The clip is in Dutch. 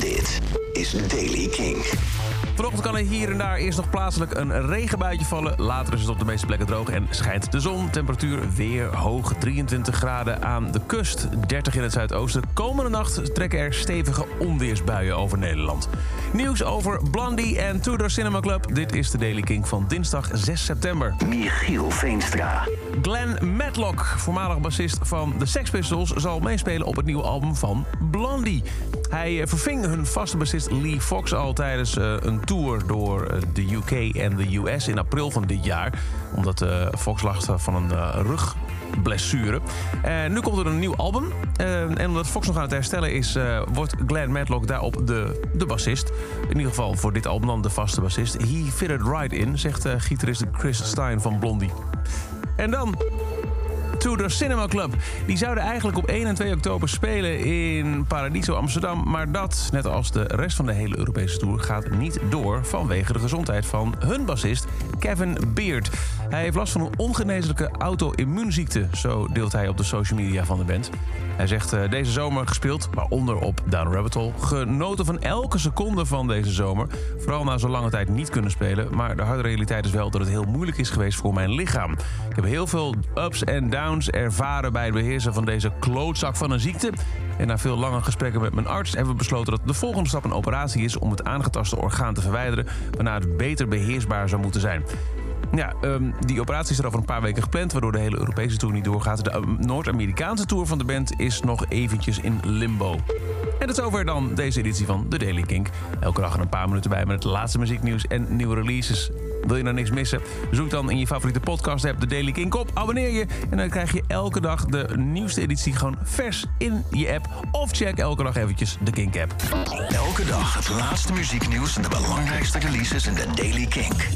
Dit is Daily King. Vanochtend kan er hier en daar eerst nog plaatselijk een regenbuitje vallen. Later is het op de meeste plekken droog en schijnt de zon. Temperatuur weer hoog, 23 graden aan de kust, 30 in het zuidoosten. Komende nacht trekken er stevige onweersbuien over Nederland. Nieuws over Blondie en Tudor Cinema Club. Dit is de Daily King van dinsdag 6 september. Michiel Veenstra. Glenn Matlock, voormalig bassist van de Sex Pistols... zal meespelen op het nieuwe album van Blondie. Hij eh, verving hun vaste bassist Lee Fox al tijdens eh, een tour door eh, de UK en de US in april van dit jaar. Omdat Fox lag van een rugblessure. Uh, nu komt er een nieuw album. en omdat Fox nog aan het herstellen is, wordt Glenn Matlock daarop de, de bassist. In ieder geval voor dit album dan de vaste bassist. He fitted right in, zegt gitarist Chris Stein van Blondie. En dan Tudor Cinema Club. Die zouden eigenlijk op 1 en 2 oktober spelen in Paradiso Amsterdam. Maar dat, net als de rest van de hele Europese tour, gaat niet door vanwege de gezondheid van hun bassist Kevin Beard. Hij heeft last van een ongeneeslijke auto-immuunziekte, zo deelt hij op de social media van de band. Hij zegt uh, deze zomer gespeeld, waaronder op Down Rabbit Hole. Genoten van elke seconde van deze zomer. Vooral na zo'n lange tijd niet kunnen spelen. Maar de harde realiteit is wel dat het heel moeilijk is geweest voor mijn lichaam. Ik heb heel veel ups en downs ervaren bij het beheersen van deze klootzak van een ziekte. En na veel lange gesprekken met mijn arts hebben we besloten dat de volgende stap een operatie is om het aangetaste orgaan te verwijderen, waarna het beter beheersbaar zou moeten zijn. Ja, um, die operatie is er over een paar weken gepland... waardoor de hele Europese tour niet doorgaat. De ehm, Noord-Amerikaanse tour van de band is nog eventjes in limbo. En dat is over dan deze editie van The Daily Kink. Elke dag een paar minuten bij met het laatste muzieknieuws en nieuwe releases. Wil je nou niks missen? Zoek dan in je favoriete podcast-app The Daily Kink op. Abonneer je en dan krijg je elke dag de nieuwste editie gewoon vers in je app. Of check elke dag eventjes de Kink-app. Elke dag het laatste muzieknieuws en de belangrijkste releases in The Daily Kink.